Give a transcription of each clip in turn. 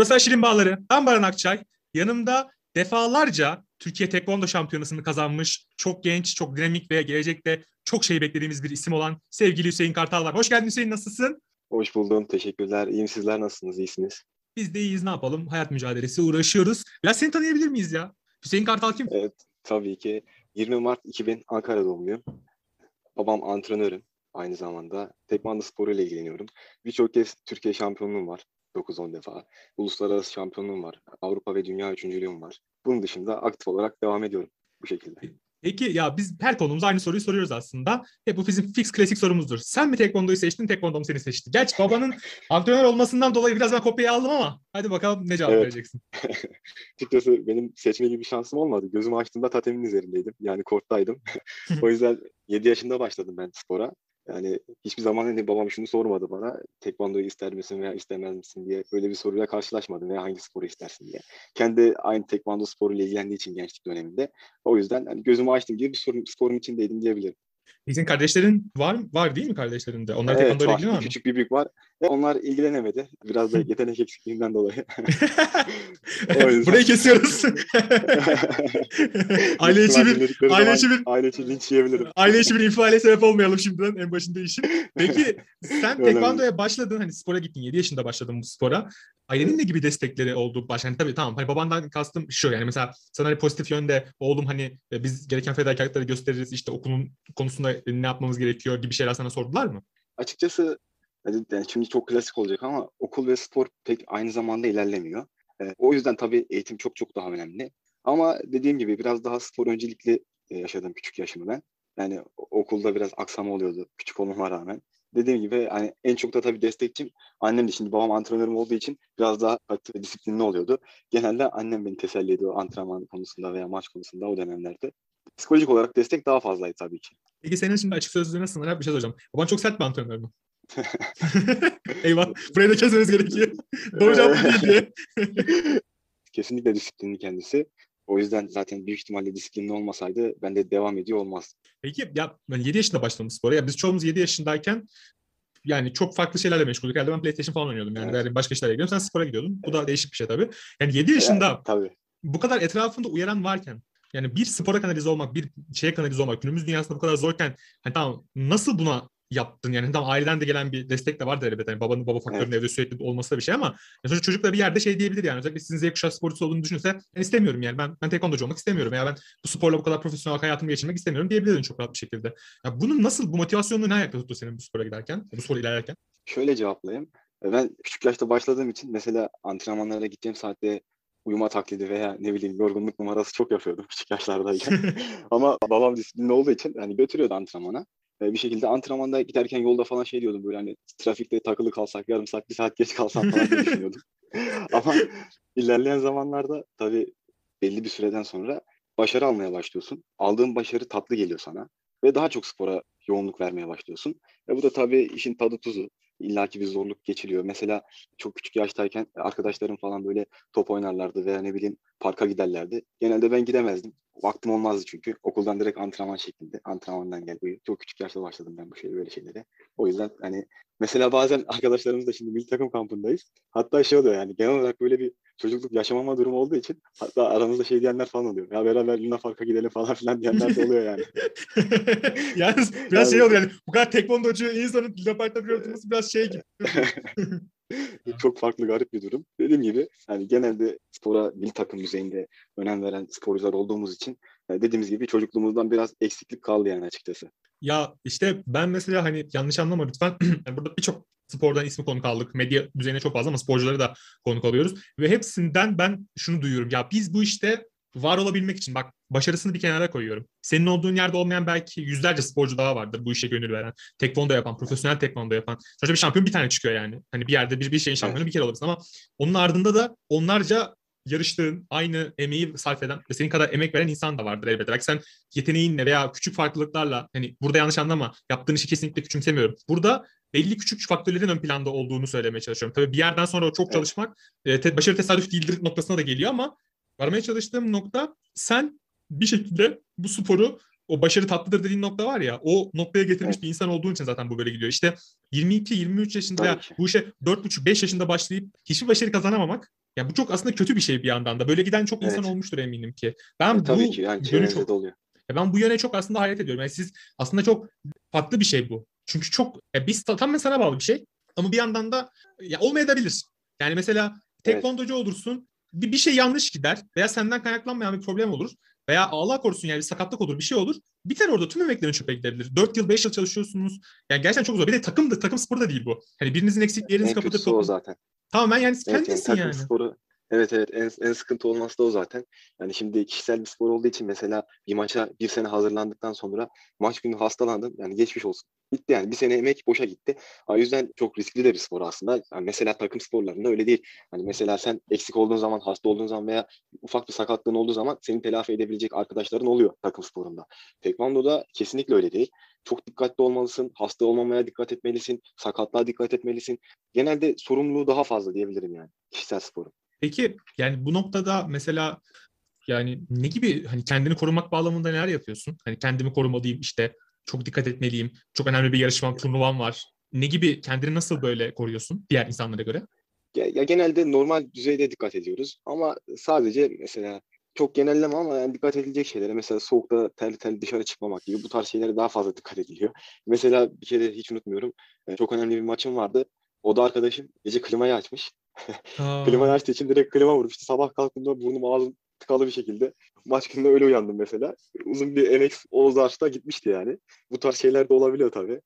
Burası Aşirin Bağları. Ben Baran Akçay. Yanımda defalarca Türkiye Tekvando Şampiyonası'nı kazanmış, çok genç, çok dinamik ve gelecekte çok şey beklediğimiz bir isim olan sevgili Hüseyin Kartal var. Hoş geldin Hüseyin, nasılsın? Hoş buldum, teşekkürler. İyiyim, sizler nasılsınız, iyisiniz? Biz de iyiyiz, ne yapalım? Hayat mücadelesi, uğraşıyoruz. Biraz seni tanıyabilir miyiz ya? Hüseyin Kartal kim? Evet, tabii ki. 20 Mart 2000 Ankara doğumluyum. Babam antrenörüm. Aynı zamanda tekvando sporuyla ilgileniyorum. Birçok kez Türkiye şampiyonluğum var. 9-10 defa. Uluslararası şampiyonluğum var. Avrupa ve dünya üçüncülüğüm var. Bunun dışında aktif olarak devam ediyorum bu şekilde. Peki ya biz her konumuzda aynı soruyu soruyoruz aslında. Hep bu bizim fix klasik sorumuzdur. Sen mi tekvandoyu seçtin, tekvando mu seni seçti? Gerçi babanın antrenör olmasından dolayı biraz ben kopyayı aldım ama hadi bakalım ne cevap Evet. vereceksin. Açıkçası benim seçme gibi bir şansım olmadı. Gözümü açtığımda tatemin üzerindeydim. Yani korttaydım. o yüzden 7 yaşında başladım ben spora. Yani hiçbir zaman hani babam şunu sormadı bana. Tekvandoyu ister misin veya istemez misin diye. Böyle bir soruyla karşılaşmadım veya hangi sporu istersin diye. Kendi aynı tekvando sporuyla ilgilendiği için gençlik döneminde. O yüzden hani gözümü açtım gibi bir sorun, sporun içindeydim diyebilirim. Senin kardeşlerin var var değil mi kardeşlerin de? Onlar Evet, tekvandoyla ilgileniyor mu? küçük bir büyük var. Ve onlar ilgilenemedi. Biraz da yetenek eksikliğinden dolayı. O yüzden- Burayı kesiyoruz. aile içi bir aile içi bir- aile içi linç yiyebilirim. aile içi bir infiale sebep olmayalım şimdiden en başında işin. Peki sen tekvandoya başladın hani spora gittin 7 yaşında başladın bu spora. Ailenin ne gibi destekleri oldu baş? Hani tabii tamam hani babandan kastım şu yani mesela sana hani pozitif yönde oğlum hani e, biz gereken fedakarlıkları gösteririz işte okulun konusunda ne yapmamız gerekiyor gibi şeyler sana sordular mı? Açıkçası hani yani şimdi çok klasik olacak ama okul ve spor pek aynı zamanda ilerlemiyor. Ee, o yüzden tabii eğitim çok çok daha önemli. Ama dediğim gibi biraz daha spor öncelikli e, yaşadım küçük yaşımı ben. Yani okulda biraz aksama oluyordu küçük olmama rağmen. Dediğim gibi hani en çok da tabii destekçim annem de şimdi babam antrenörüm olduğu için biraz daha katı ve disiplinli oluyordu. Genelde annem beni teselli ediyor antrenman konusunda veya maç konusunda o dönemlerde. Psikolojik olarak destek daha fazlaydı tabii ki. Peki senin şimdi açık sözlüğüne sınır bir şey soracağım. Baban çok sert bir antrenör mü? Eyvah. Burayı da kesmemiz gerekiyor. Doğru cevap değil diye. Kesinlikle disiplinli kendisi. O yüzden zaten büyük ihtimalle disiplinli olmasaydı ben de devam ediyor olmaz. Peki ya ben 7 yaşında başladım spora. Ya biz çoğumuz 7 yaşındayken yani çok farklı şeylerle meşguldük. Herhalde ben PlayStation falan oynuyordum yani. Evet. Başka işlerle ilgileniyorum. Sen spora gidiyordun. Bu da değişik bir şey tabii. Yani 7 yaşında Yani, tabii. bu kadar etrafında uyaran varken yani bir spora kanalize olmak, bir şeye kanalize olmak günümüz dünyasında bu kadar zorken hani tamam nasıl buna yaptın yani tamam aileden de gelen bir destek de vardır elbette. Yani babanın baba faktörünün evde sürekli olması da bir şey ama yani sonuçta çocuk da bir yerde şey diyebilir yani özellikle sizin Z kuşağı sporcusu olduğunu düşünürse ben istemiyorum yani ben ben tekvandocu olmak istemiyorum ya ben bu sporla bu kadar profesyonel hayatımı geçirmek istemiyorum diyebilirdin çok rahat bir şekilde. Ya bunun nasıl bu motivasyonunu ne ayakta tuttu senin bu spora giderken, bu spora ilerlerken? Şöyle cevaplayayım. E, Ben küçük yaşta başladığım için mesela antrenmanlara gideceğim saatte uyuma taklidi veya ne bileyim yorgunluk numarası çok yapıyordum küçük yaşlardayken. Ama babam disiplinli olduğu için hani götürüyordu antrenmana. E, Bir şekilde antrenmanda giderken yolda falan şey diyordum böyle hani trafikte takılı kalsak yarım saat bir saat geç kalsam falan diye düşünüyordum. Ama ilerleyen zamanlarda tabii belli bir süreden sonra başarı almaya başlıyorsun. Aldığın başarı tatlı geliyor sana ve daha çok spora yoğunluk vermeye başlıyorsun. Ve bu da tabii işin tadı tuzu. İlla ki bir zorluk geçiriyor. Mesela çok küçük yaştayken arkadaşlarım falan böyle top oynarlardı veya ne bileyim parka giderlerdi. Genelde ben gidemezdim. Vaktim olmazdı çünkü. Okuldan direkt antrenman şeklinde. Antrenmandan gel uyu. Çok küçük yaşta başladım ben bu şey böyle şeylere. O yüzden hani mesela bazen arkadaşlarımızla şimdi milli takım kampındayız. Hatta şey oluyor yani genel olarak böyle bir çocukluk yaşamama durumu olduğu için hatta aramızda şey diyenler falan oluyor. Ya beraber Luna Park'a gidelim falan filan diyenler de oluyor yani. Yalnız biraz şey Yani- oluyor yani bu kadar tekvandocu insanın Leopard'da bir ortamı biraz şey gibi. Çok farklı garip bir durum. Dediğim gibi yani genelde spora milli takım düzeyinde önem veren sporcular olduğumuz için e, dediğimiz gibi çocukluğumuzdan biraz eksiklik kaldı yani açıkçası. Ya işte ben mesela hani yanlış anlama lütfen. Yani burada birçok spordan ismi konuk aldık. Medya düzeyine çok fazla ama sporcuları da konuk alıyoruz. Ve hepsinden ben şunu duyuyorum. Ya biz bu işte var olabilmek için bak başarısını bir kenara koyuyorum. Senin olduğun yerde olmayan belki yüzlerce sporcu daha vardır bu işe gönül veren. Tekvondo yapan, profesyonel tekvondo yapan. Sonuçta bir şampiyon bir tane çıkıyor yani. Hani bir yerde bir, bir şeyin şampiyonu bir kere olabilirsin ama onun ardında da onlarca yarıştığın, aynı emeği sarf eden ve senin kadar emek veren insan da vardır elbette. Belki sen yeteneğinle veya küçük farklılıklarla hani burada yanlış anlama yaptığın işi kesinlikle küçümsemiyorum. Burada belli küçük faktörlerin ön planda olduğunu söylemeye çalışıyorum. Tabii bir yerden sonra çok Evet. çalışmak e, te- başarı tesadüf değildir noktasına da geliyor ama varmaya çalıştığım nokta sen bir şekilde bu sporu o başarı tatlıdır dediğin nokta var ya o noktaya getirmiş Evet. bir insan olduğun için zaten bu böyle gidiyor. İşte 22-23 yaşında ki. bu işe 4,5-5 yaşında başlayıp hiçbir başarı kazanamamak Yani bu çok aslında kötü bir şey bir yandan da. Böyle giden çok insan Evet. olmuştur eminim ki. Ben E, bu tabii ki yani yönü çok oluyor. ya ben bu yöne çok aslında hayret ediyorum. Yani siz aslında çok farklı bir şey bu. Çünkü çok ya biz ta- tamamen sana bağlı bir şey. Ama bir yandan da ya olmayabilir. Yani mesela tekvandocu olursun. Bir, bir şey yanlış gider veya senden kaynaklanmayan bir problem olur. Veya Allah korusun yani bir sakatlık olur bir şey olur. Biter orada tüm emeklerin çöpe gidebilir. 4 yıl 5 yıl çalışıyorsunuz. Yani gerçekten çok zor. Bir de takım da takım sporu da değil bu. Hani birinizin eksiklerinizi En kapatıp kötüsü o zaten. tamamen yani Evet yani takım yani. sporu evet evet en, en sıkıntı olması da o zaten. Yani şimdi kişisel bir spor olduğu için mesela bir maça bir sene hazırlandıktan sonra maç günü hastalandın yani geçmiş olsun. Bitti yani bir sene emek boşa gitti. O yüzden çok riskli de bir spor aslında. Yani mesela takım sporlarında öyle değil. Hani mesela sen eksik olduğun zaman, hasta olduğun zaman veya ufak bir sakatlığın olduğu zaman seni telafi edebilecek arkadaşların oluyor takım sporunda. Tekvando'da kesinlikle öyle değil. Çok dikkatli olmalısın, hasta olmamaya dikkat etmelisin, sakatlığa dikkat etmelisin. Genelde sorumluluğu daha fazla diyebilirim yani kişisel sporun. Peki yani bu noktada mesela yani ne gibi hani kendini korumak bağlamında neler yapıyorsun? Hani kendimi korumalıyım işte çok dikkat etmeliyim. Çok önemli bir yarışmam, turnuvam var. Ne gibi kendini nasıl böyle koruyorsun diğer insanlara göre? Ya, ya genelde normal düzeyde dikkat ediyoruz ama sadece mesela çok genelleme ama yani dikkat edilecek şeylere mesela soğukta terli terli dışarı çıkmamak gibi bu tarz şeylere daha fazla dikkat ediliyor. Mesela bir kere hiç unutmuyorum e, çok önemli bir maçım vardı. O da arkadaşım gece klimayı açmış. Aa, Klimayı açtığı için direkt klima vurmuştu. Sabah kalktığımda burnum ağzım tıkalı bir şekilde. Maç gününde öyle uyandım mesela. Uzun bir emek o zarfta gitmişti yani. Bu tarz şeyler de olabiliyor tabii.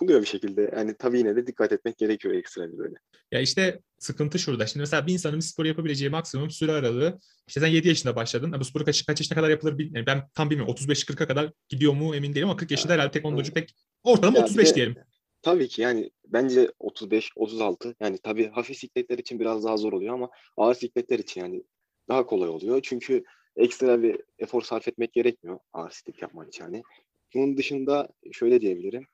Buluyor bir şekilde. Yani tabii yine de dikkat etmek gerekiyor ekstra bir böyle. Ya işte sıkıntı şurada. Şimdi mesela bir insanın bir spor yapabileceği maksimum süre aralığı işte sen 7 yaşında başladın. Bu sporu kaç, kaç yaşına kadar yapılır bilmiyorum. Yani ben tam bilmiyorum. 35-40'a kadar gidiyor mu emin değilim ama 40 yaşında herhalde tekvandocu pek ortalama Ya bir 35 de- diyelim. Tabii ki yani bence 35, 36 yani tabii hafif sikletler için biraz daha zor oluyor ama ağır sikletler için yani daha kolay oluyor. Çünkü ekstra bir efor sarf etmek gerekmiyor ağır siklet yapman için yani. Bunun dışında şöyle diyebilirim.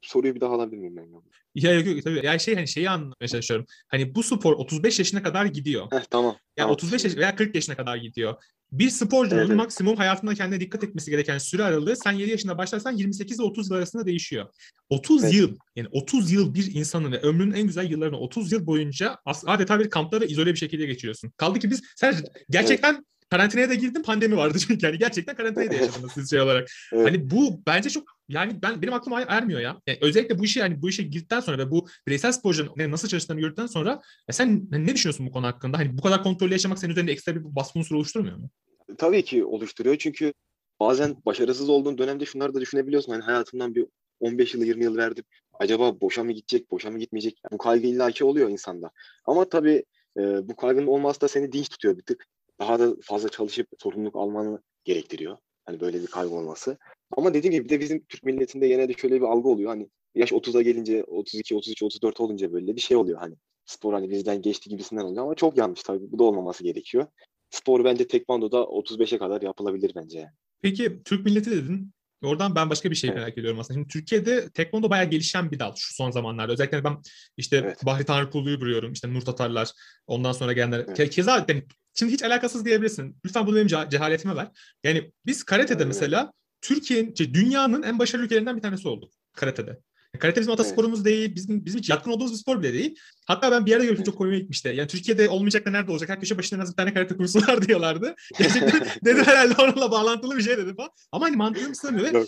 Soruyu bir daha alabilir miyim ben? ya? Yok yok tabii. Ya şey hani şeyi anlamaya çalışıyorum. Hani bu spor 35 yaşına kadar gidiyor. Heh, tamam. Ya tamam. 35 yaş veya 40 yaşına kadar gidiyor. Bir sporcunun Evet, evet. maksimum hayatında kendine dikkat etmesi gereken süre aralığı sen 7 yaşında başlarsan 28 ile 30 yıl arasında değişiyor. 30 Evet. yıl yani 30 yıl bir insanın ve ömrünün en güzel yıllarını 30 yıl boyunca adeta bir kampta ve izole bir şekilde geçiriyorsun. Kaldı ki biz sen gerçekten karantinaya da girdin pandemi vardı çünkü yani gerçekten karantinaya da yaşadınız siz şey olarak. Evet. Hani bu bence çok yani ben benim aklıma ermiyor ya. Yani özellikle bu işe yani bu işe girdikten sonra ve bu bireysel sporcunun nasıl çalıştığını gördükten sonra ya sen ne düşünüyorsun bu konu hakkında? Hani bu kadar kontrollü yaşamak senin üzerinde ekstra bir baskı unsuru oluşturmuyor mu? Tabii ki oluşturuyor çünkü bazen başarısız olduğun dönemde şunları da düşünebiliyorsun. Hani hayatımdan bir 15 yıl 20 yıl verdim. Acaba boşa mı gidecek, boşa mı gitmeyecek? Bu kaygı illaki oluyor insanda. Ama tabii e, bu kaygının olması da seni dinç tutuyor bir tık. Daha da fazla çalışıp sorumluluk almanı gerektiriyor. Hani böyle bir kaygı olması. Ama dediğim gibi bir de bizim Türk milletinde yine de şöyle bir algı oluyor. Hani yaş 30'a gelince 32, 33, 34 olunca böyle bir şey oluyor hani. Spor hani bizden geçti gibisinden oluyor ama çok yanlış tabii. Bu da olmaması gerekiyor. Spor bence tekvandoda 35'e kadar yapılabilir bence. Peki Türk milleti dedin. Oradan ben başka bir şey Evet. merak ediyorum aslında. Şimdi Türkiye'de tekvando bayağı gelişen bir dal şu son zamanlarda. Özellikle ben işte Evet. Bahri Tanrıkulu'yu biliyorum. işte Nur Tatarlar. Ondan sonra gelenler. Evet. Ke- Keza yani şimdi hiç alakasız diyebilirsin. Lütfen bunu benim ce- cehaletime ver. Yani biz karatede Evet. mesela Türkiye'nin, şey, dünyanın en başarılı ülkelerinden bir tanesi olduk karatede. Karate bizim atasporumuz değil, bizim bizim hiç yatkın olduğumuz bir spor bile değil. Hatta ben bir yerde Evet. çok komiğime gitmişti. Yani Türkiye'de olmayacak da nerede olacak? Her köşe başında en az bir tane karate kursu var diyorlardı. Gerçekten dedim herhalde onunla bağlantılı bir şey dedim falan. Ama hani mantığım sığmıyor ve.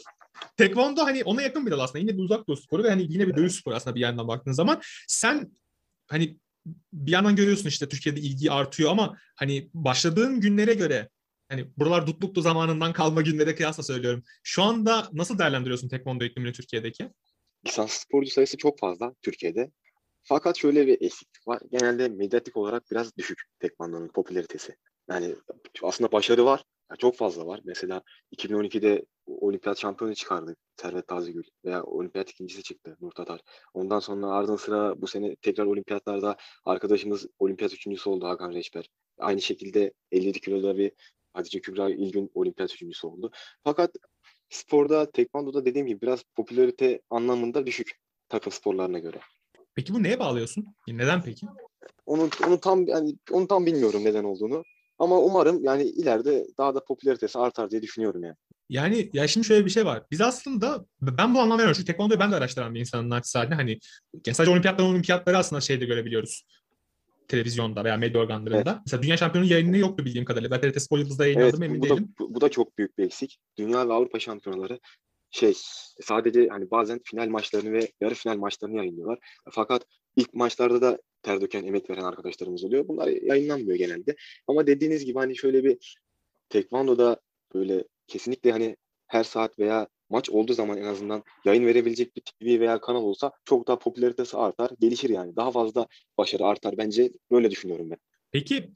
Tekvando hani ona yakın bir dal aslında. Yine bir uzak doğu sporu ve hani yine bir dövüş sporu aslında bir yandan baktığın zaman. Sen hani bir yandan görüyorsun işte Türkiye'de ilgi artıyor ama hani başladığın günlere göre hani buralar dutluklu zamanından kalma günlere kıyasla söylüyorum. Şu anda nasıl değerlendiriyorsun tekvando iklimini Türkiye'deki? Lisans sporcu sayısı çok fazla Türkiye'de. Fakat şöyle bir eksiklik var. Genelde medyatik olarak biraz düşük tekvandonun popülaritesi. Yani aslında başarı var. Ya çok fazla var. Mesela 2012'de olimpiyat şampiyonu çıkardı Servet Tazigül veya olimpiyat ikincisi çıktı Nur Tatar. Ondan sonra ardından sıra bu sene tekrar olimpiyatlarda arkadaşımız olimpiyat üçüncüsü oldu Hakan Reçber. Aynı şekilde 57 kiloda bir Hatice Kübra İlgün olimpiyat üçüncüsü oldu. Fakat sporda, tekvandoda dediğim gibi biraz popülarite anlamında düşük takım sporlarına göre. Peki bu neye bağlıyorsun? Neden peki? Onu onu tam yani onu tam bilmiyorum neden olduğunu. Ama umarım yani ileride daha da popülaritesi artar diye düşünüyorum yani. Yani ya şimdi şöyle bir şey var. Biz aslında ben bu anlam veriyorum. Çünkü tekvandoyu ben de araştıran bir insanın naçizane. Hani yani sadece olimpiyatlar olimpiyatları aslında şeyde görebiliyoruz. Televizyonda veya medya organlarında. Evet. Mesela Dünya Şampiyonu yayını yoktu bildiğim kadarıyla. TRT Spor Yıldız'da yayınlandı evet, mı emin bu değilim. Da, bu, bu da çok büyük bir eksik. Dünya ve Avrupa şampiyonaları şey sadece hani bazen final maçlarını ve yarı final maçlarını yayınlıyorlar. Fakat ilk maçlarda da ter döken, emek veren arkadaşlarımız oluyor. Bunlar yayınlanmıyor genelde. Ama dediğiniz gibi hani şöyle bir tekvandoda böyle kesinlikle hani her saat veya maç olduğu zaman en azından yayın verebilecek bir TV veya kanal olsa çok daha popülaritesi artar, gelişir yani. Daha fazla başarı artar bence böyle düşünüyorum ben. Peki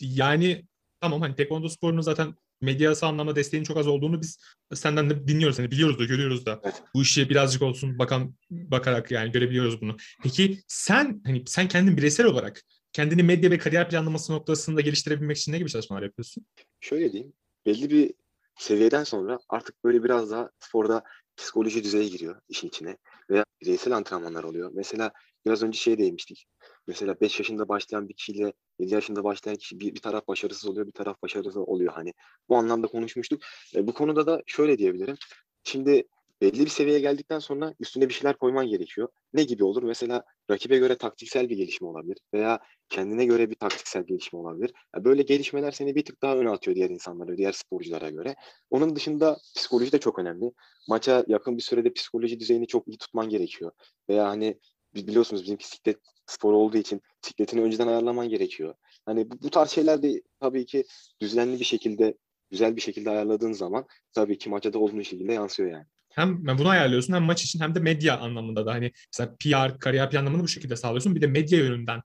yani tamam hani tekvando sporunun zaten medyası anlamda desteğinin çok az olduğunu biz senden de dinliyoruz. Hani biliyoruz da görüyoruz da. Evet. Bu işe birazcık olsun bakan bakarak yani görebiliyoruz bunu. Peki sen hani sen kendin bireysel olarak kendini medya ve kariyer planlaması noktasında geliştirebilmek için ne gibi çalışmalar yapıyorsun? Şöyle diyeyim. Belli bir seviyeden sonra artık böyle biraz daha sporda psikoloji düzeye giriyor işin içine veya bireysel antrenmanlar oluyor. Mesela biraz önce şey değinmiştik. Mesela 5 yaşında başlayan bir kişiyle 7 yaşında başlayan kişi bir, bir taraf başarısız oluyor, bir taraf başarısız oluyor hani. Bu anlamda konuşmuştuk. E, bu konuda da şöyle diyebilirim. Şimdi belli bir seviyeye geldikten sonra üstüne bir şeyler koyman gerekiyor. Ne gibi olur? Mesela rakibe göre taktiksel bir gelişme olabilir veya kendine göre bir taktiksel gelişme olabilir. Yani böyle gelişmeler seni bir tık daha öne atıyor diğer insanlara, diğer sporculara göre. Onun dışında psikoloji de çok önemli. Maça yakın bir sürede psikoloji düzeyini çok iyi tutman gerekiyor. Veya hani biliyorsunuz bizim bisiklet spor olduğu için bisikletini önceden ayarlaman gerekiyor. Hani bu, bu tarz şeyler de tabii ki düzenli bir şekilde güzel bir şekilde ayarladığın zaman tabii ki maça da olumlu şekilde yansıyor yani hem bunu ayarlıyorsun hem maç için hem de medya anlamında da hani mesela PR, kariyer planlamanı bu şekilde sağlıyorsun. Bir de medya yönünden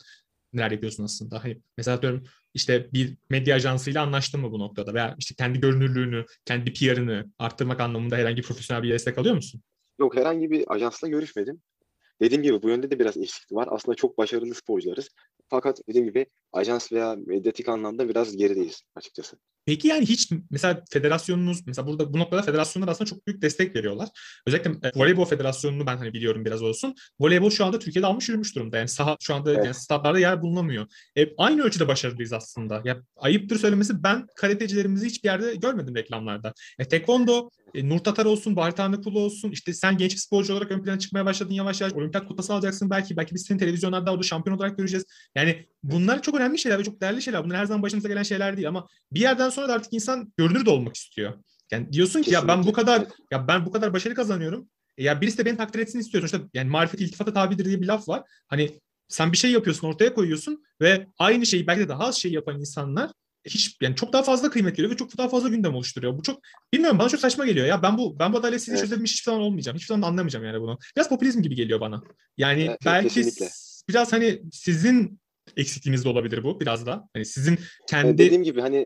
neler yapıyorsun aslında. Hani mesela diyorum işte bir medya ajansıyla anlaştın mı bu noktada veya işte kendi görünürlüğünü, kendi PR'ını arttırmak anlamında herhangi bir profesyonel bir destek alıyor musun? Yok herhangi bir ajansla görüşmedim. Dediğim gibi bu yönde de biraz eksiklik var. Aslında çok başarılı sporcularız. Fakat dediğim gibi ajans veya medyatik anlamda biraz gerideyiz açıkçası. Peki yani hiç mesela federasyonunuz mesela burada bu noktada federasyonlar aslında çok büyük destek veriyorlar. Özellikle e, voleybol federasyonunu ben hani biliyorum biraz olsun. Voleybol şu anda Türkiye'de almış yürümüş durumda. Yani saha şu anda evet. yani statlarda yer bulunamıyor. E, aynı ölçüde başarılıyız aslında. Ya ayıptır söylemesi ben karatecilerimizi hiçbir yerde görmedim reklamlarda. E, tekvando, e, Nur Tatar olsun, Bahri Tanrıkulu olsun. İşte sen genç bir sporcu olarak ön plana çıkmaya başladın yavaş yavaş. Olimpiyat kupası alacaksın belki. Belki biz seni televizyonlarda orada şampiyon olarak göreceğiz. Yani bunlar çok önemli şeyler ve çok değerli şeyler. Bunlar her zaman başımıza gelen şeyler değil ama bir yerden sonra da artık insan görünür de olmak istiyor. Yani diyorsun ki Kesinlikle. ya ben bu kadar ya ben bu kadar başarı kazanıyorum. E ya birisi de beni takdir etsin istiyor. İşte yani marifet iltifata tabidir diye bir laf var. Hani sen bir şey yapıyorsun, ortaya koyuyorsun ve aynı şeyi belki de daha az şey yapan insanlar hiç yani çok daha fazla kıymet geliyor ve çok daha fazla gündem oluşturuyor. Bu çok bilmiyorum bana çok saçma geliyor ya. Ben bu ben bu adaletsizliği evet. çözebilmiş hiçbir zaman olmayacağım. Hiçbir zaman anlamayacağım yani bunu. Biraz popülizm gibi geliyor bana. Yani evet, belki kesinlikle. biraz hani sizin eksikliğiniz de olabilir bu biraz da. Hani sizin kendi dediğim gibi hani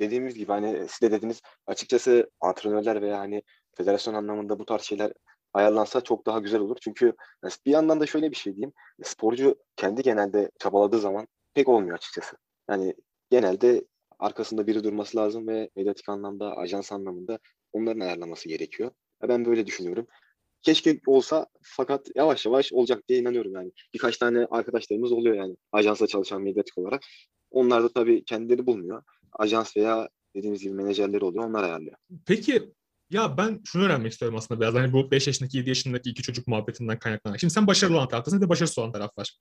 dediğimiz gibi hani siz de dediniz açıkçası antrenörler veya hani federasyon anlamında bu tarz şeyler ayarlansa çok daha güzel olur. Çünkü bir yandan da şöyle bir şey diyeyim. Sporcu kendi genelde çabaladığı zaman pek olmuyor açıkçası. Yani genelde arkasında biri durması lazım ve medyatik anlamda, ajans anlamında onların ayarlaması gerekiyor. Ben böyle düşünüyorum. Keşke olsa fakat yavaş yavaş olacak diye inanıyorum yani. Birkaç tane arkadaşlarımız oluyor yani ajansla çalışan medyatik olarak. Onlar da tabii kendileri bulmuyor. Ajans veya dediğimiz gibi menajerleri oluyor. Onlar ayarlıyor. Peki ya ben şunu öğrenmek istiyorum aslında biraz. Hani bu 5 yaşındaki 7 yaşındaki iki çocuk muhabbetinden kaynaklanan. Şimdi sen başarılı olan taraftasın bir de başarısız olan taraf var.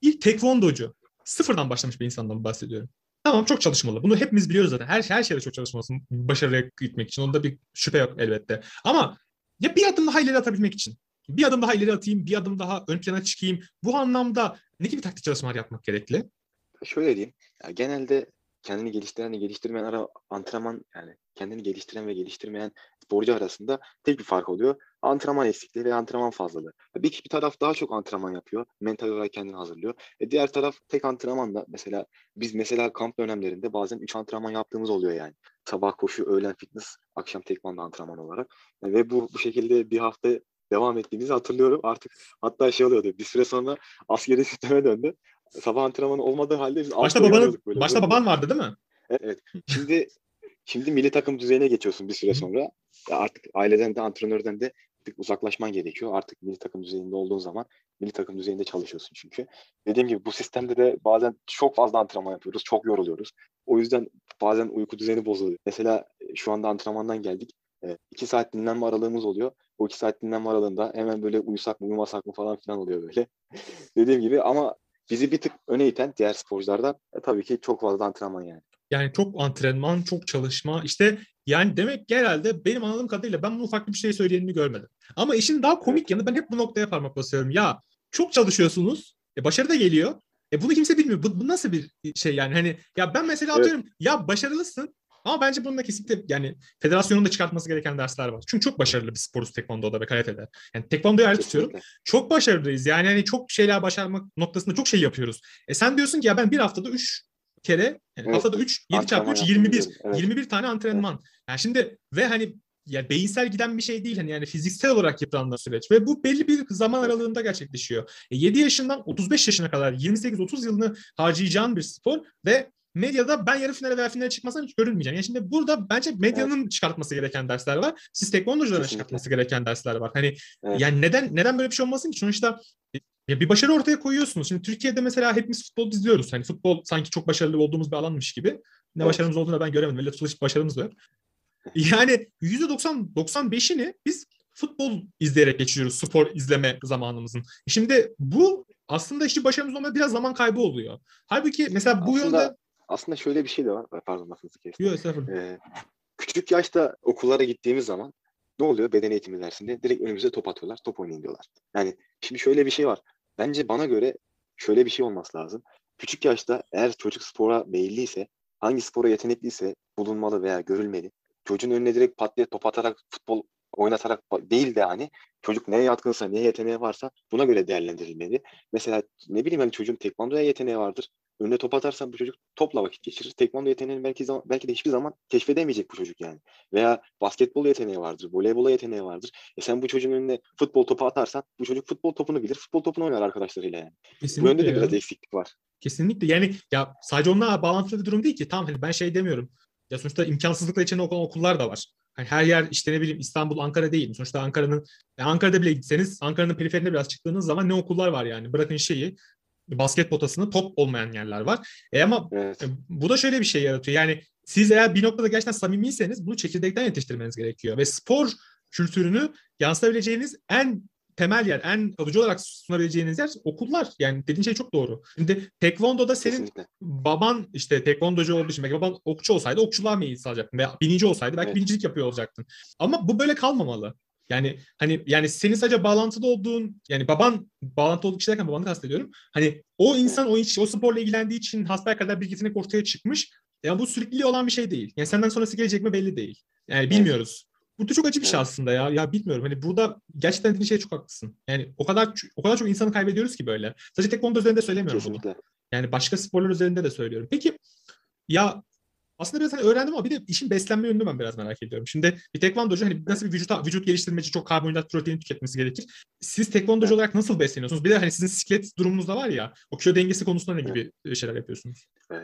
İlk tekvondocu sıfırdan başlamış bir insandan bahsediyorum. Tamam çok çalışmalı. Bunu hepimiz biliyoruz zaten. Her, her şeyde çok çalışmalısın başarıya gitmek için. Onda bir şüphe yok elbette. Ama ya bir adım daha ileri atabilmek için. Bir adım daha ileri atayım, bir adım daha ön plana çıkayım. Bu anlamda ne gibi taktik çalışmalar yapmak gerekli? Şöyle diyeyim. Ya genelde kendini geliştiren ve geliştirmeyen ara antrenman yani kendini geliştiren ve geliştirmeyen sporcu arasında tek bir fark oluyor. Antrenman eksikliği ve antrenman fazlalığı. Bir, bir taraf daha çok antrenman yapıyor. Mental olarak kendini hazırlıyor. E diğer taraf tek antrenmanla mesela biz mesela kamp dönemlerinde bazen 3 antrenman yaptığımız oluyor yani. Sabah koşu, öğlen fitness, akşam tekvando antrenman olarak. E, ve bu bu şekilde bir hafta devam ettiğimizi hatırlıyorum. Artık hatta şey oluyordu. Bir süre sonra askeri sisteme döndü. Sabah antrenmanı olmadığı halde biz başta babanın böyle. başta baban vardı değil mi? Evet. Şimdi şimdi milli takım düzeyine geçiyorsun bir süre sonra. Ya artık aileden de antrenörden de uzaklaşman gerekiyor. Artık milli takım düzeyinde olduğun zaman milli takım düzeyinde çalışıyorsun çünkü. Dediğim gibi bu sistemde de bazen çok fazla antrenman yapıyoruz. Çok yoruluyoruz. O yüzden bazen uyku düzeni bozuluyor. Mesela e, şu anda antrenmandan geldik. E, iki saat dinlenme aralığımız oluyor. O iki saat dinlenme aralığında hemen böyle uyusak mı uyumasak mı falan filan oluyor böyle. Dediğim gibi ama bizi bir tık öne iten diğer sporculardan e, tabii ki çok fazla antrenman yani. Yani çok antrenman, çok çalışma. İşte yani demek herhalde benim anladığım kadarıyla ben bunu farklı bir şey söyleyenini görmedim. Ama işin daha komik yanı ben hep bu noktaya parmak basıyorum. Ya çok çalışıyorsunuz. E, başarı da geliyor. E bunu kimse bilmiyor. Bu, bu nasıl bir şey yani? Hani ya ben mesela Evet. atıyorum ya başarılısın ama bence bununla kesinlikle yani federasyonun da çıkartması gereken dersler var. Çünkü çok başarılı bir sporuz tekvandoda ve karatede. Yani tekvandoyu ayrı tutuyorum. Çok başarılıyız. Yani hani çok şeyler başarmak noktasında çok şey yapıyoruz. E sen diyorsun ki ya ben bir haftada 3 kere yani Evet. haftada 3 7 çarpı Antrenman 3 yaptığını 21 biliyorum. Evet. 21 tane antrenman. Yani şimdi ve hani ya beyinsel giden bir şey değil hani yani fiziksel olarak yıpranma süreç ve bu belli bir zaman aralığında gerçekleşiyor. E 7 yaşından 35 yaşına kadar 28-30 yılını harcayacağın bir spor ve medyada ben yarı finale veya finale çıkmasam hiç görünmeyeceğim. Yani şimdi burada bence medyanın çıkartması gereken dersler var. Siz tekvandocuların çıkartması gereken dersler var. Hani Evet. yani neden neden böyle bir şey olmasın ki? Sonuçta ya bir başarı ortaya koyuyorsunuz. Şimdi Türkiye'de mesela hepimiz futbol izliyoruz. Hani futbol sanki çok başarılı olduğumuz bir alanmış gibi. Ne Evet. başarımız olduğunu ben göremedim. Öyle tutulmuş bir başarımız da yok. Yani %90 95'ini biz futbol izleyerek geçiriyoruz spor izleme zamanımızın. Şimdi bu aslında işte başarımız olmaya biraz zaman kaybı oluyor. Halbuki mesela bu Aslında- yönde Aslında şöyle bir şey de var. Pardon lafınızı kestim. Yok, estağfurullah. Ee, küçük yaşta okullara gittiğimiz zaman ne oluyor? Beden eğitimi dersinde direkt önümüze top atıyorlar. Top oynayın diyorlar. Yani şimdi şöyle bir şey var. Bence bana göre şöyle bir şey olması lazım. Küçük yaşta eğer çocuk spora meyilliyse, hangi spora yetenekliyse bulunmalı veya görülmeli. Çocuğun önüne direkt pat diye top atarak futbol oynatarak değil de hani çocuk neye yatkınsa, neye yeteneği varsa buna göre değerlendirilmeli. Mesela ne bileyim hani çocuğun tekvandoya yeteneği vardır. Önüne top atarsan bu çocuk topla vakit geçirir. Tekvando yeteneğini belki zaman, belki de hiçbir zaman keşfedemeyecek bu çocuk yani. Veya basketbol yeteneği vardır, voleybola yeteneği vardır. E sen bu çocuğun önüne futbol topu atarsan bu çocuk futbol topunu bilir, futbol topunu oynar arkadaşlarıyla yani. Bu Kesinlikle yönde de ya. biraz eksiklik var. Kesinlikle. Yani ya sadece onunla bağlantılı bir durum değil ki. Tamam hani ben şey demiyorum. Ya sonuçta imkansızlıkla içinde okulan okullar da var. Hani her yer işte ne bileyim İstanbul, Ankara değil. Sonuçta Ankara'nın ya Ankara'da bile gitseniz Ankara'nın periferine biraz çıktığınız zaman ne okullar var yani. Bırakın şeyi basket potasını top olmayan yerler var. E ama Evet. e, bu da şöyle bir şey yaratıyor. Yani siz eğer bir noktada gerçekten samimiyseniz bunu çekirdekten yetiştirmeniz gerekiyor. Ve spor kültürünü yansıtabileceğiniz en temel yer, en kalıcı olarak sunabileceğiniz yer okullar. Yani dediğin şey çok doğru. Şimdi Tekvondo'da senin Kesinlikle. baban işte tekvandocu olduğu için belki baban okçu olsaydı okçuluğa meyil salacaktın veya binici olsaydı belki Evet. binicilik yapıyor olacaktın. Ama bu böyle kalmamalı. Yani hani yani senin sadece bağlantılı olduğun yani baban bağlantılı olduğu kişi derken babanı kastediyorum. Hani o insan o iş o sporla ilgilendiği için hasbelkader bir yetenek ortaya çıkmış. Yani bu sürekliliği olan bir şey değil. Yani senden sonrası gelecek mi belli değil. Yani bilmiyoruz. Burada çok acı bir şey aslında ya. Ya bilmiyorum. Hani burada gerçekten dediğin şey çok haklısın. Yani o kadar o kadar çok insanı kaybediyoruz ki böyle. Sadece tekvando üzerinde söylemiyorum bunu. Kesinlikle. Yani başka sporlar üzerinde de söylüyorum. Peki ya aslında biraz hani öğrendim ama bir de işin beslenme yönünü ben biraz merak ediyorum. Şimdi bir tekvandocu hani nasıl bir vücut, vücut geliştirmeci çok karbonhidrat protein tüketmesi gerekir. Siz tekvandocu olarak nasıl besleniyorsunuz? Bir de hani sizin siklet durumunuz da var ya. O kilo dengesi konusunda ne gibi şeyler yapıyorsunuz? Ee,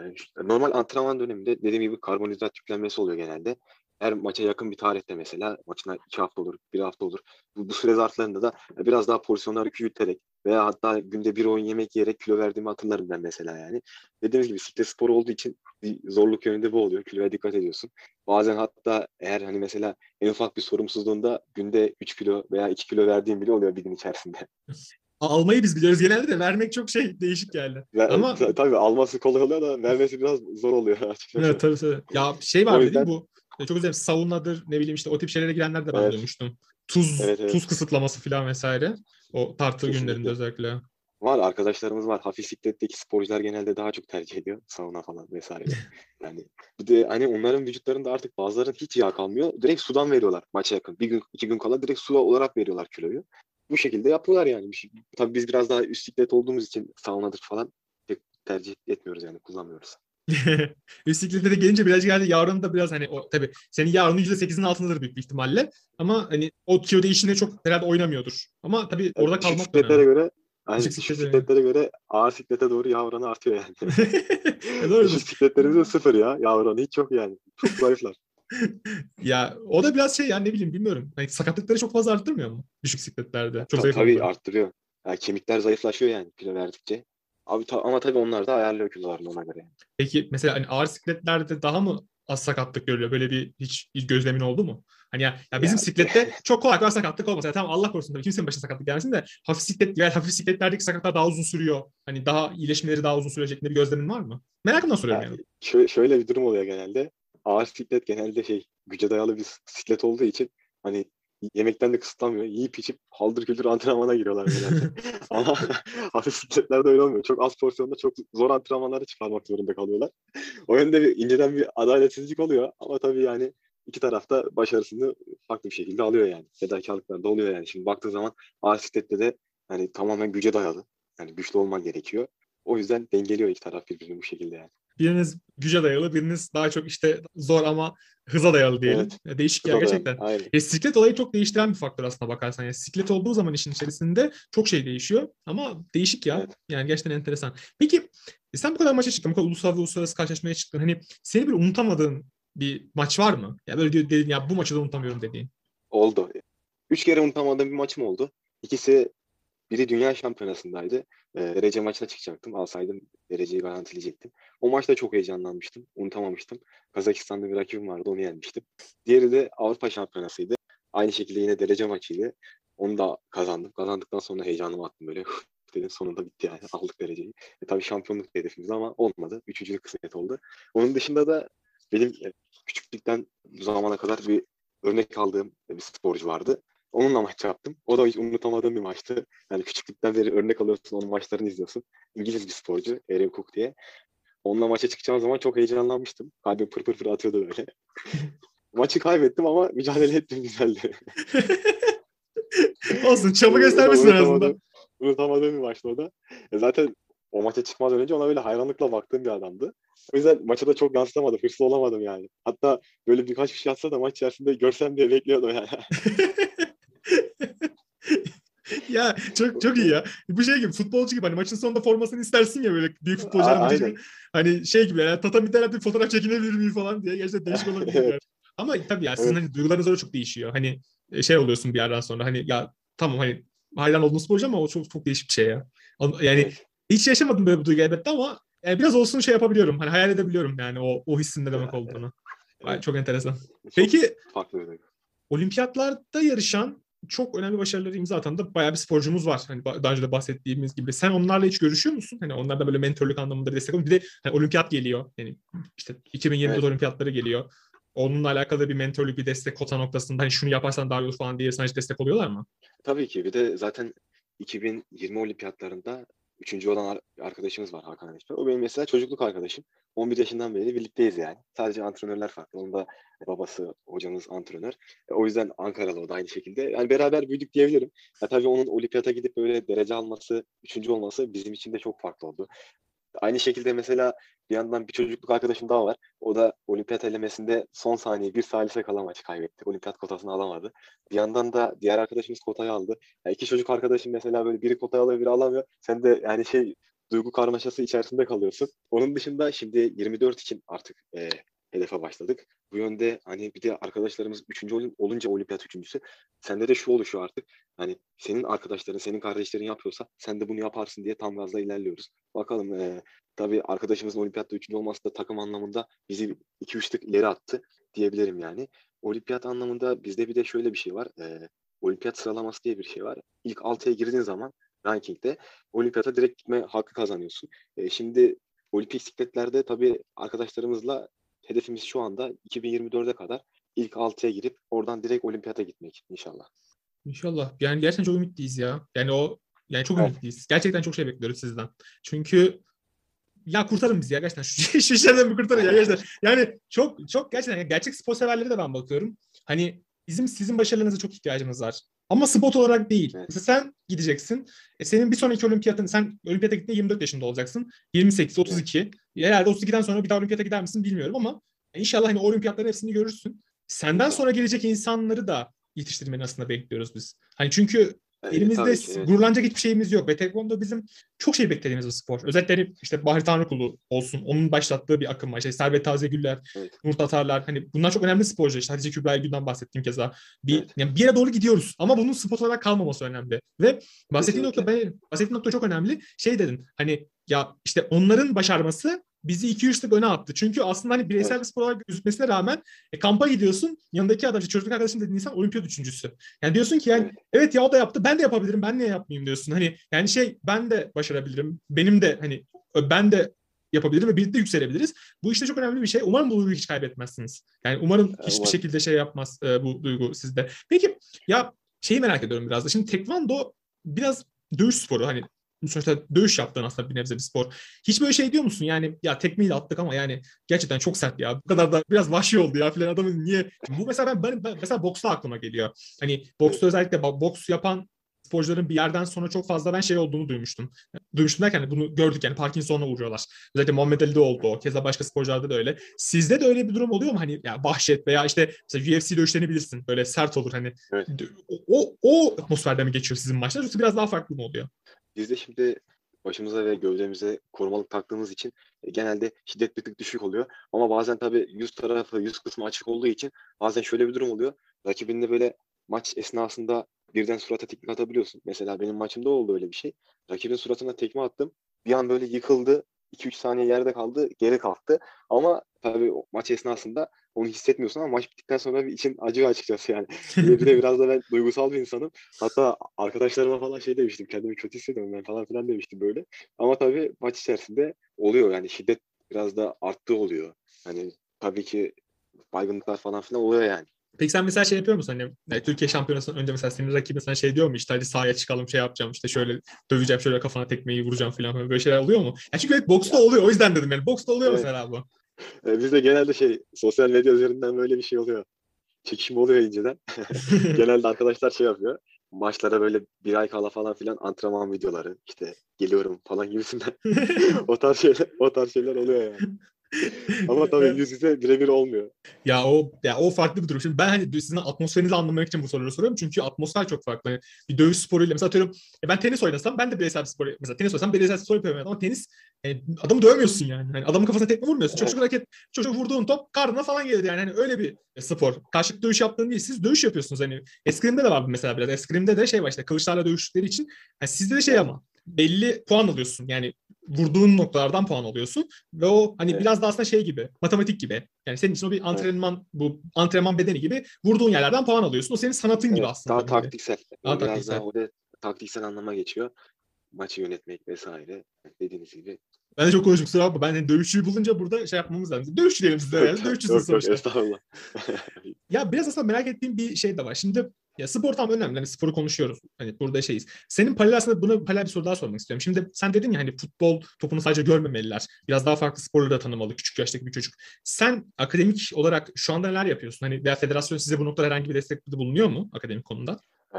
normal antrenman döneminde dediğim gibi karbonhidrat yüklenmesi oluyor genelde. Her maça yakın bir tarihte mesela maçına iki hafta olur, bir hafta olur. Bu, bu süre zarflarında da biraz daha porsiyonları küçülterek veya hatta günde bir oyun yemek yiyerek kilo verdiğimi hatırlarım ben mesela yani. Dediğimiz gibi siklet sporu olduğu için bir zorluk yönünde bu oluyor. Kiloya dikkat ediyorsun. Bazen hatta eğer hani mesela en ufak bir sorumsuzluğunda günde 3 kilo veya 2 kilo verdiğim bile oluyor bir gün içerisinde. Almayı biz biliyoruz genelde de vermek çok şey değişik geldi. Ve, Ama- ta- tabii alması kolay oluyor da vermesi biraz zor oluyor açıkçası. Evet tabii tabii. Ya şey var yüzden- değil bu? e, Çok güzel saunadır ne bileyim işte o tip şeylere girenler de ben Evet. duymuştum. Tuz Evet, evet. tuz kısıtlaması falan vesaire. O tartı Kesinlikle. günlerinde özellikle. Var arkadaşlarımız var. Hafif sikletteki sporcular genelde daha çok tercih ediyor. Sauna falan vesaire. yani bir de hani onların vücutlarında artık bazılarının hiç yağ kalmıyor. Direkt sudan veriyorlar maça yakın. Bir gün iki gün kala direkt su olarak veriyorlar kiloyu. Bu şekilde yapıyorlar yani. Şey. Tabii biz biraz daha üst siklet olduğumuz için saunadır falan pek tercih etmiyoruz yani kullanmıyoruz. Bisiklete de gelince biraz geldi yavrunun da biraz hani o tabii senin yavrunun %8'inin altındadır büyük bir ihtimalle. Ama hani o kilo değişimine çok herhalde oynamıyordur. Ama tabii orada Küçük kalmak da sikletlere önemli. göre yani Küçük küçük sikletlere göre. ağır siklete doğru yağ oranı artıyor yani. E, doğru. Küçük sikletlerimizde sıfır ya yağ oranı hiç yok yani. Çok zayıflar. Ya o da biraz şey ya ne bileyim bilmiyorum. Hani sakatlıkları çok fazla arttırmıyor mu? Düşük sikletlerde. Çok Ta- zayıf tabii arttırıyor. Yani kemikler zayıflaşıyor yani kilo verdikçe. Abi ta- ama tabii onlar da ayarlıyor kilolarını ona göre. Peki mesela hani ağır sikletlerde daha mı az sakatlık görülüyor? Böyle bir hiç, hiç gözlemin oldu mu? Hani ya, ya bizim Ya. siklette çok kolay kolay sakatlık olmaz. Yani tamam Allah korusun tabii kimsenin başına sakatlık gelmesin de hafif siklet yani hafif sikletlerdeki sakatlar daha uzun sürüyor. Hani daha iyileşmeleri daha uzun sürecek bir gözlemin var mı? Merakımdan soruyorum yani. Yani şöyle, şöyle bir durum oluyor genelde. Ağır siklet genelde şey güce dayalı bir siklet olduğu için hani yemekten de kısıtlanmıyor. Yiyip içip haldır küldür antrenmana giriyorlar. Ama hafif sikletlerde öyle olmuyor. Çok az porsiyonda çok zor antrenmanları çıkarmak zorunda kalıyorlar. O yönde bir, inceden bir adaletsizlik oluyor. Ama tabii yani iki tarafta başarısını farklı bir şekilde alıyor yani. Fedakarlıklar da oluyor yani. Şimdi baktığın zaman ağır siklette de hani tamamen güce dayalı. Yani güçlü olman gerekiyor. O yüzden dengeliyor iki taraf birbirini bu şekilde yani. Biriniz güce dayalı, biriniz daha çok işte zor ama hıza dayalı diyelim. Ya Değişik ya Tabii, gerçekten. E, siklet olayı çok değiştiren bir faktör aslında bakarsan. Yani siklet olduğu zaman işin içerisinde çok şey değişiyor. Ama değişik ya. Evet. Yani gerçekten enteresan. Peki e, sen bu kadar maça çıktın, bu kadar ulusal ve uluslararası karşılaşmaya çıktın. Hani seni bir unutamadığın bir maç var mı? Ya böyle diyor- dediğin ya bu maçı da unutamıyorum dediğin. Oldu. Üç kere unutamadığım bir maçım oldu. İkisi biri dünya şampiyonasındaydı. Ee, derece maçına çıkacaktım. Alsaydım dereceyi garantileyecektim. O maçta çok heyecanlanmıştım. Unutamamıştım. Kazakistan'da bir rakibim vardı. Onu yenmiştim. Diğeri de Avrupa şampiyonasıydı. Aynı şekilde yine derece maçıydı. Onu da kazandım. Kazandıktan sonra heyecanımı attım böyle. dedim sonunda bitti yani. Aldık dereceyi. E, tabii şampiyonluk hedefimiz ama olmadı. Üçüncülük kısmet oldu. Onun dışında da benim e, küçüklükten bu zamana kadar bir örnek aldığım bir sporcu vardı. Onunla maç yaptım. O da hiç unutamadığım bir maçtı. Yani küçüklükten beri örnek alıyorsun, onun maçlarını izliyorsun. İngiliz bir sporcu, Aaron Cook diye. Onunla maça çıkacağım zaman çok heyecanlanmıştım. Kalbim pır pır pır atıyordu böyle. Maçı kaybettim ama mücadele ettim güzeldi. Olsun çaba göstermişsin en azından. Unutamadığım- Unutamadığım bir maçtı o da. E zaten o maça çıkmadan önce ona böyle hayranlıkla baktığım bir adamdı. O yüzden maça da çok yansıtamadım. Hırslı olamadım yani. Hatta böyle birkaç bir şey atsa da maç içerisinde görsem diye bekliyordum yani. ya çok çok iyi ya. Bu şey gibi futbolcu gibi hani maçın sonunda formasını istersin ya böyle büyük futbolcuların aynen. hani şey gibi yani tatamiden bir fotoğraf çekinebilir miyim falan diye gerçekten değişik olabilir. Evet. Ama tabii ya sizin Evet. hani duygularınız öyle çok değişiyor. Hani e, şey oluyorsun bir yerden sonra hani ya tamam hani hayran olduğun sporcu ama o çok çok değişik bir şey ya. Yani Evet. hiç yaşamadım böyle bir duygu elbette ama yani biraz olsun şey yapabiliyorum. Hani hayal edebiliyorum yani o o hissin ne demek olduğunu. Evet. Çok enteresan. Çok Peki farklı bir olimpiyatlarda yarışan çok önemli başarıları imza atan da bayağı bir sporcumuz var. Hani daha önce de bahsettiğimiz gibi. Sen onlarla hiç görüşüyor musun? Hani onlardan böyle mentorluk anlamında destek oluyor. Bir de hani olimpiyat geliyor. Yani işte 2024 Evet. olimpiyatları geliyor. Onunla alakalı bir mentorluk, bir destek kota noktasında hani şunu yaparsan daha iyi olur falan diye sana hiç destek oluyorlar mı? Tabii ki. Bir de zaten 2020 olimpiyatlarında üçüncü olan ar- arkadaşımız var Hakan Alişler. O benim mesela çocukluk arkadaşım. 11 yaşından beri birlikteyiz yani. Sadece antrenörler farklı. Onun da babası, hocamız antrenör. E, O yüzden Ankaralı o da aynı şekilde. Yani beraber büyüdük diyebilirim. Ya tabii onun olimpiyata gidip böyle derece alması, üçüncü olması bizim için de çok farklı oldu. Aynı şekilde mesela bir yandan bir çocukluk arkadaşım daha var. O da olimpiyat elemesinde son saniye bir salise kala maçı kaybetti. Olimpiyat kotasını alamadı. Bir yandan da diğer arkadaşımız kotayı aldı. Ya iki çocuk arkadaşım mesela böyle biri kotayı alıyor biri alamıyor. Sen de yani şey duygu karmaşası içerisinde kalıyorsun. Onun dışında şimdi 24 için artık e, hedefe başladık. Bu yönde hani bir de arkadaşlarımız üçüncü olun- olunca olimpiyat üçüncüsü. Sende de şu oluşuyor artık. Hani senin arkadaşların, senin kardeşlerin yapıyorsa sen de bunu yaparsın diye tam gazla ilerliyoruz. Bakalım e, tabii arkadaşımızın olimpiyatta üçüncü olması da takım anlamında bizi 2-3 tık ileri attı diyebilirim yani. Olimpiyat anlamında bizde bir de şöyle bir şey var. E, olimpiyat sıralaması diye bir şey var. İlk 6'ya girdiğin zaman rankingde olimpiyata direkt gitme hakkı kazanıyorsun. E, şimdi olimpik sikletlerde tabii arkadaşlarımızla hedefimiz şu anda 2024'e kadar ilk 6'ya girip oradan direkt olimpiyata gitmek inşallah. İnşallah. Yani gerçekten çok ümitliyiz ya. Yani o yani çok Evet. ümitliyiz. Gerçekten çok şey bekliyoruz sizden. Çünkü ya kurtarın bizi ya gerçekten. Şu, şu işlerden bir kurtarın ya gerçekten. Yani çok çok gerçekten gerçek spor severlere de ben bakıyorum. Hani bizim sizin başarılarınıza çok ihtiyacımız var. Ama spot olarak değil. Evet. Mesela sen gideceksin. E senin bir sonraki olimpiyatın sen olimpiyata gittiğinde 24 yaşında olacaksın. 28, 32. Herhalde 32'den sonra bir daha olimpiyata gider misin bilmiyorum ama inşallah hani olimpiyatların hepsini görürsün. Senden sonra gelecek insanları da yetiştirmeni aslında bekliyoruz biz. Hani çünkü Elimizde ki, evet. gururlanacak hiçbir şeyimiz yok ve tekvando bizim çok şey beklediğimiz bir spor. Özellikle işte Bahri Tanrıkulu olsun, onun başlattığı bir akım var. İşte Servet Tazegüller, Evet. Nur Tatarlar, hani bunlar çok önemli sporcu. İşte Hatice Kübra Ergün'den bahsettiğim keza. Bir, Evet. yani bir yere doğru gidiyoruz ama bunun spor olarak kalmaması önemli. Ve bahsettiğin nokta, Kesinlikle. bahsettiğin nokta çok önemli. Şey dedin hani ya işte onların başarması bizi 2-3 tık öne attı. Çünkü aslında hani bireysel Evet. bir spor olarak gözükmesine rağmen e, kampa gidiyorsun. Yanındaki adam, işte çocukluk arkadaşım dediğin insan olimpiyat üçüncüsü. Yani diyorsun ki yani Evet. evet ya o da yaptı ben de yapabilirim ben niye yapmayayım diyorsun. Hani yani şey ben de başarabilirim. Benim de hani ben de yapabilirim ve birlikte yükselebiliriz. Bu işte çok önemli bir şey. Umarım bu duyguyu hiç kaybetmezsiniz. Yani umarım hiçbir umarım. şekilde şey yapmaz e, bu duygu sizde. Peki ya şeyi merak ediyorum biraz da. Şimdi tekvando biraz dövüş sporu. Hani sonuçta dövüş yaptığın aslında bir nebze bir spor. Hiç böyle şey diyor musun? Yani ya tekmeyi de attık ama yani gerçekten çok sert ya. Bu kadar da biraz vahşi oldu ya filan adamın niye? Bu mesela ben, ben, ben mesela boksta aklıma geliyor. Hani boksta özellikle bo- boks yapan sporcuların bir yerden sonra çok fazla ben şey olduğunu duymuştum. Duymuştum derken hani bunu gördük yani Parkinson'la vuruyorlar. Özellikle Muhammed Ali'de oldu o. Keza başka sporcularda da öyle. Sizde de öyle bir durum oluyor mu? Hani ya vahşet veya işte mesela UFC dövüşlerini bilirsin. Böyle sert olur hani. Evet. O, o atmosferde mi geçiyor sizin maçlar yoksa biraz daha farklı mı oluyor? Biz de şimdi başımıza ve gövdemize korumalık taktığımız için e, genelde şiddet bir tık düşük oluyor. Ama bazen tabii yüz tarafı, yüz kısmı açık olduğu için bazen şöyle bir durum oluyor. Rakibinle böyle maç esnasında birden surata tekme atabiliyorsun. Mesela benim maçımda oldu öyle bir şey. Rakibin suratına tekme attım. Bir an böyle yıkıldı. 2-3 saniye yerde kaldı. Geri kalktı. Ama tabii maç esnasında onu hissetmiyorsun ama maç bittikten sonra bir için acıyor açıkçası yani. Bir de, bir de biraz da ben duygusal bir insanım. Hatta arkadaşlarıma falan şey demiştim. Kendimi kötü hissediyorum ben falan filan demiştim böyle. Ama tabii maç içerisinde oluyor yani şiddet biraz da arttığı oluyor. Hani tabii ki baygınlıklar falan filan oluyor yani. Peki sen mesela şey yapıyor musun? Hani yani Türkiye şampiyonasından önce mesela senin rakibin sana şey diyor mu? İşte hadi sahaya çıkalım şey yapacağım işte şöyle döveceğim şöyle kafana tekmeyi vuracağım falan böyle şeyler oluyor mu? Ya çünkü evet, boksta oluyor o yüzden dedim yani. Boksta oluyor Evet. mesela bu. Ee, bizde genelde şey sosyal medya üzerinden böyle bir şey oluyor. Çekişme oluyor inceden. genelde arkadaşlar şey yapıyor. Maçlara böyle bir ay kala falan filan antrenman videoları işte geliyorum falan gibisinden o tarz şeyler o tarz şeyler oluyor yani. Ama tabii yüz yüze birebir olmuyor. Ya o ya o farklı bir durum. Şimdi ben hani sizin atmosferinizi anlamak için bu soruları soruyorum. Çünkü atmosfer çok farklı. Hani bir dövüş sporuyla mesela atıyorum e ben tenis oynasam ben de bireysel bir spor mesela tenis oynasam bireysel bir spor yapıyorum ama tenis yani adamı dövmüyorsun yani. Hani adamın kafasına tekme vurmuyorsun. Çok Evet. hareket çok vurduğun top karnına falan gelir yani. Hani öyle bir spor. Karşılıklı dövüş yaptığın değil. Siz dövüş yapıyorsunuz hani. Eskrimde de var mesela biraz. Eskrimde de şey var işte kılıçlarla dövüştükleri için. Yani sizde de şey ama belli puan alıyorsun. Yani vurduğun noktalardan puan alıyorsun ve o hani Evet. biraz da aslında şey gibi matematik gibi. Yani senin için o bir antrenman bu antrenman bedeni gibi vurduğun yerlerden puan alıyorsun. O senin sanatın gibi Evet, aslında. daha nevi. taktiksel. Daha biraz taktiksel. daha orada taktiksel anlama geçiyor. Maçı yönetmek vesaire dediğiniz gibi. Ben de çok konuştum kusura bakma. Ben hani dövüşçüyü bulunca burada şey yapmamız lazım. Dövüşçü diyelim size. Yani. Dövüşçüsünüz Yok, yok, sonuçta. estağfurullah. Ya biraz aslında merak ettiğim bir şey de var. Şimdi ya spor tam önemli. Hani sporu konuşuyoruz. Hani burada şeyiz. Senin paralel aslında buna paralel bir soru daha sormak istiyorum. Şimdi sen dedin ya hani futbol topunu sadece görmemeliler. Biraz daha farklı sporları da tanımalı küçük yaştaki bir çocuk. Sen akademik olarak şu anda neler yapıyorsun? Hani veya federasyon size bu noktada herhangi bir destekte bulunuyor mu akademik konuda? Ee,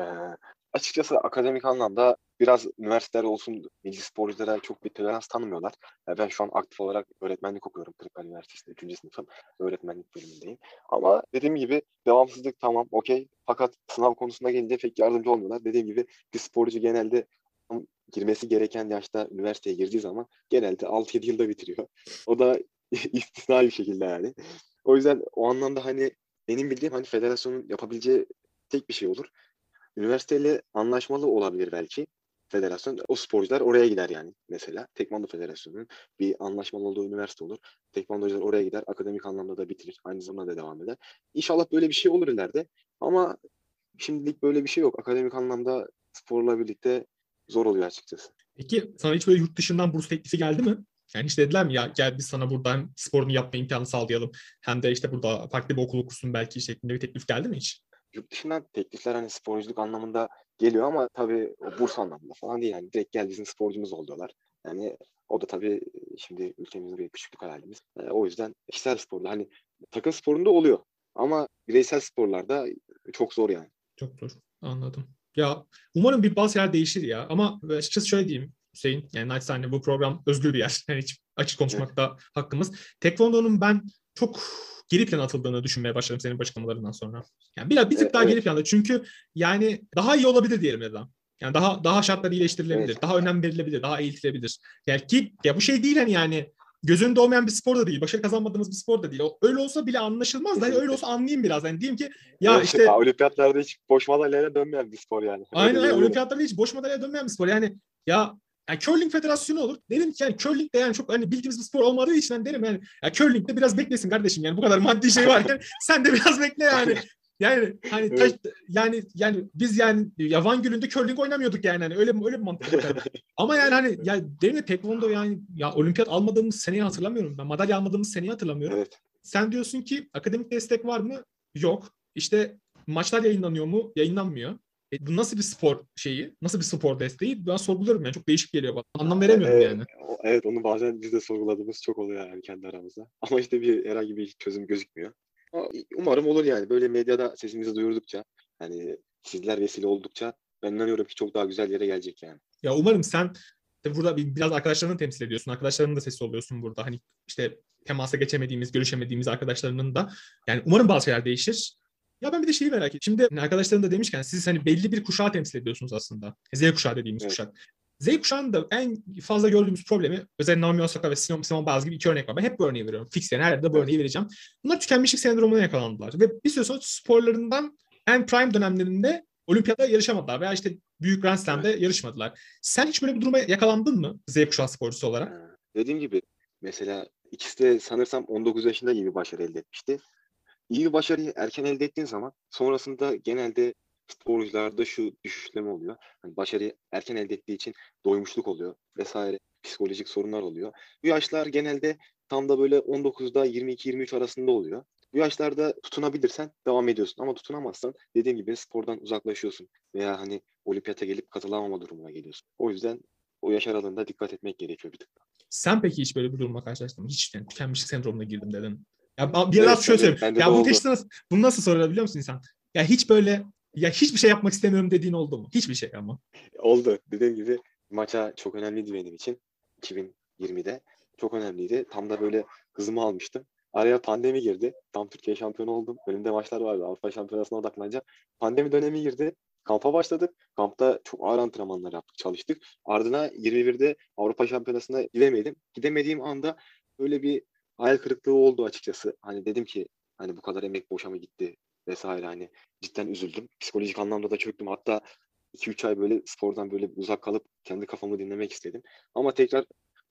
açıkçası akademik anlamda biraz üniversiteler olsun milli sporculara çok bir tolerans tanımıyorlar. Ee, ben şu an aktif olarak öğretmenlik okuyorum Kırıkkale Üniversitesi'nde 3. sınıfım. Öğretmenlik bölümündeyim. Ama dediğim gibi devamsızlık tamam okey. Fakat sınav konusuna gelince pek yardımcı olmuyorlar. Dediğim gibi bir sporcu genelde girmesi gereken yaşta üniversiteye girdiği zaman genelde 6-7 yılda bitiriyor. O da istisnai bir şekilde yani. O yüzden o anlamda hani benim bildiğim hani federasyonun yapabileceği tek bir şey olur üniversiteyle anlaşmalı olabilir belki federasyon. O sporcular oraya gider yani mesela. Tekvando Federasyonu'nun bir anlaşmalı olduğu üniversite olur. Tekvandocular oraya gider. Akademik anlamda da bitirir. Aynı zamanda da devam eder. İnşallah böyle bir şey olur ileride. Ama şimdilik böyle bir şey yok. Akademik anlamda sporla birlikte zor oluyor açıkçası. Peki sana hiç böyle yurt dışından burs teklifi geldi mi? Yani hiç dediler mi ya gel biz sana buradan sporunu yapma imkanı sağlayalım. Hem de işte burada farklı bir okul okursun belki şeklinde bir teklif geldi mi hiç? Yurt dışından teklifler hani sporculuk anlamında geliyor ama tabii o burs anlamında falan değil. Yani direkt gel bizim sporcumuz ol diyorlar. Yani o da tabii şimdi ülkemizin bir küçüklük hayalimiz. E, o yüzden kişisel sporda hani takım sporunda oluyor. Ama bireysel sporlarda çok zor yani. Çok zor. Anladım. Ya umarım bir bazı şeyler değişir ya. Ama açıkçası şöyle diyeyim Hüseyin. Yani naçizane bu program özgür bir yer. Yani hiç açık konuşmakta hakkımız. Tekvando'nun ben çok geri plana atıldığını düşünmeye başladım senin açıklamalarından sonra. Yani biraz bir tık Evet, daha evet. geri planda. Çünkü yani daha iyi olabilir diyelim neden. Yani daha daha şartlar iyileştirilebilir, Evet. daha önem verilebilir, daha eğitilebilir. Yani ki ya bu şey değil hani yani göz önünde olmayan bir spor da değil, başarı kazanmadığımız bir spor da değil. O, öyle olsa bile anlaşılmaz da hani öyle olsa anlayayım biraz. Yani diyeyim ki ya Evet, işte olimpiyatlarda hiç boş madalyayla dönmeyen bir spor yani. Aynen Öyle aynen. Olimpiyatlarda hiç boş madalyaya dönmeyen bir spor. Yani ya yani curling federasyonu olur. Derim ki yani curling de yani çok hani bildiğimiz bir spor olmadığı için ben derim yani ya curling de biraz beklesin kardeşim yani bu kadar maddi şey varken sen de biraz bekle yani. Yani hani taş, yani yani biz yani ya Van Gölü'nde curling oynamıyorduk yani hani öyle öyle bir mantık. Ama yani hani ya demin de tekvondo yani ya olimpiyat almadığımız seneyi hatırlamıyorum ben. Madalya almadığımız seneyi hatırlamıyorum. Evet. Sen diyorsun ki akademik destek var mı? Yok. İşte maçlar yayınlanıyor mu? Yayınlanmıyor. E, bu nasıl bir spor şeyi? Nasıl bir spor desteği? Ben sorguluyorum yani. Çok değişik geliyor bana. Anlam veremiyorum evet, yani. Evet onu bazen biz de sorguladığımız çok oluyor yani kendi aramızda. Ama işte bir herhangi bir çözüm gözükmüyor. Ama umarım olur yani. Böyle medyada sesimizi duyurdukça hani sizler vesile oldukça ben inanıyorum ki çok daha güzel yere gelecek yani. Ya umarım sen de burada biraz arkadaşlarını temsil ediyorsun. Arkadaşlarının da sesi oluyorsun burada. Hani işte temasa geçemediğimiz, görüşemediğimiz arkadaşlarının da yani umarım bazı şeyler değişir. Ya ben bir de şeyi merak ediyorum. Şimdi arkadaşlarım da demişken siz hani belli bir kuşağı temsil ediyorsunuz aslında. Z kuşağı dediğimiz Evet. kuşak. Z kuşağının da en fazla gördüğümüz problemi özellikle Naomi Osaka ve Simon, Simon Biles gibi iki örnek var. Ben hep bu örneği veriyorum. Fix yani her yerde bu Evet. örneği vereceğim. Bunlar tükenmişlik sendromuna yakalandılar. Ve bir süre sonra sporlarından en prime dönemlerinde olimpiyata yarışamadılar veya işte büyük Grand Slam'de yarışmadılar. Sen hiç böyle bir duruma yakalandın mı Z kuşağı sporcusu olarak? Dediğim gibi mesela ikisi de sanırsam 19 yaşında bir başarı elde etmişti. İyi bir başarıyı erken elde ettiğin zaman sonrasında genelde sporcularda şu düşüşleme oluyor. Hani başarıyı erken elde ettiği için doymuşluk oluyor vesaire psikolojik sorunlar oluyor. Bu yaşlar genelde tam da böyle 19'da 22-23 arasında oluyor. Bu yaşlarda tutunabilirsen devam ediyorsun ama tutunamazsan dediğim gibi spordan uzaklaşıyorsun veya hani olimpiyata gelip katılamama durumuna geliyorsun. O yüzden o yaş aralığında dikkat etmek gerekiyor bir tık. Sen peki hiç böyle bir durumla karşılaştın mı? Hiç yani tükenmişlik sendromuna girdim dedin. Ya bir Evet, biraz şöyle bende- söyleyeyim. Ya de bu oldu. işte nasıl, bunu nasıl soruyor biliyor musun insan? Ya hiç böyle ya hiçbir şey yapmak istemiyorum dediğin oldu mu? Hiçbir şey ama. Oldu. Dediğim gibi maça çok önemliydi benim için. 2020'de. Çok önemliydi. Tam da böyle hızımı almıştım. Araya pandemi girdi. Tam Türkiye şampiyonu oldum. Önümde maçlar vardı. Avrupa şampiyonasına odaklanacağım. Pandemi dönemi girdi. Kampa başladık. Kampta çok ağır antrenmanlar yaptık, çalıştık. Ardına 21'de Avrupa şampiyonasına gidemedim. Gidemediğim anda böyle bir hayal kırıklığı oldu açıkçası. Hani dedim ki hani bu kadar emek boşa mı gitti vesaire hani cidden üzüldüm. Psikolojik anlamda da çöktüm. Hatta 2-3 ay böyle spordan böyle uzak kalıp kendi kafamı dinlemek istedim. Ama tekrar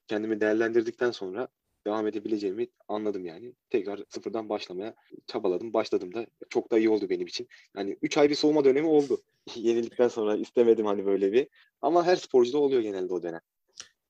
kendimi değerlendirdikten sonra devam edebileceğimi anladım yani. Tekrar sıfırdan başlamaya çabaladım. Başladım da çok da iyi oldu benim için. Yani 3 ay bir soğuma dönemi oldu. Yenilikten sonra istemedim hani böyle bir. Ama her sporcuda oluyor genelde o dönem.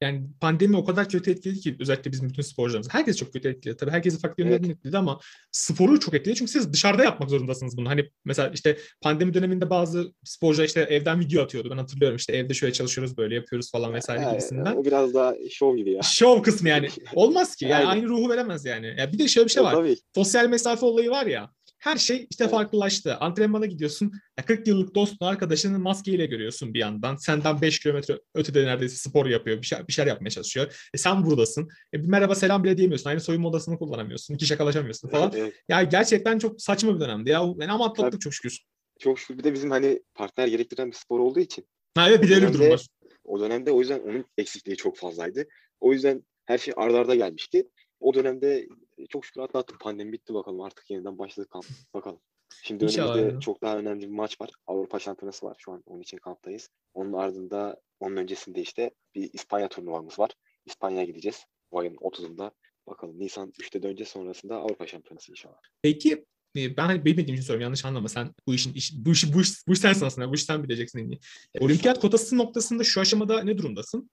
Yani pandemi o kadar kötü etkiledi ki özellikle bizim bütün sporcularımız. Herkes çok kötü etkiledi. Tabii herkesi farklı yönlerden Evet. etkiledi ama sporu çok etkiledi. Çünkü siz dışarıda yapmak zorundasınız bunu. Hani mesela işte pandemi döneminde bazı sporcular işte evden video atıyordu. Ben hatırlıyorum işte evde şöyle çalışıyoruz böyle yapıyoruz falan vesaire Ha, gibisinden. o biraz daha şov gibi ya. Şov kısmı yani. Olmaz ki. Yani Aynen. aynı ruhu veremez yani. Ya bir de şöyle bir şey var. Tabii. sosyal mesafe olayı var ya. Her şey işte Evet. farklılaştı. Antrenmana gidiyorsun. Ya 40 yıllık dostun, arkadaşını maskeyle görüyorsun bir yandan. Senden 5 kilometre ötede neredeyse spor yapıyor. Bir, şey, bir şeyler yapmaya çalışıyor. E sen buradasın. E bir merhaba selam bile diyemiyorsun. Aynı soyunma odasını kullanamıyorsun. İki şakalaşamıyorsun falan. Evet. Ya gerçekten çok saçma bir dönemdi. Ya yani ama atlattık çok şükür. Çok şükür bir de bizim hani partner gerektiren bir spor olduğu için Ha evet bir de öyle durum var. O dönemde o yüzden onun eksikliği çok fazlaydı. O yüzden her şey ardarda arda gelmişti. O dönemde çok şükür atlattık. Pandemi bitti bakalım. Artık yeniden başladık kamp. Bakalım. Şimdi İnşallah önümüzde ya. çok daha önemli bir maç var. Avrupa Şampiyonası var. Şu an onun için kamptayız. Onun ardında, onun öncesinde işte bir İspanya turnuvamız var. İspanya'ya gideceğiz. Bu ayın 30'unda. Bakalım Nisan 3'te döneceğiz sonrasında Avrupa Şampiyonası inşallah. Peki e, ben hani bilmediğim için soruyorum yanlış anlama sen bu işin iş, bu işi bu iş, bu iş sensin aslında bu iş sen bileceksin en iyi. Olimpiyat kotası noktasında şu aşamada ne durumdasın?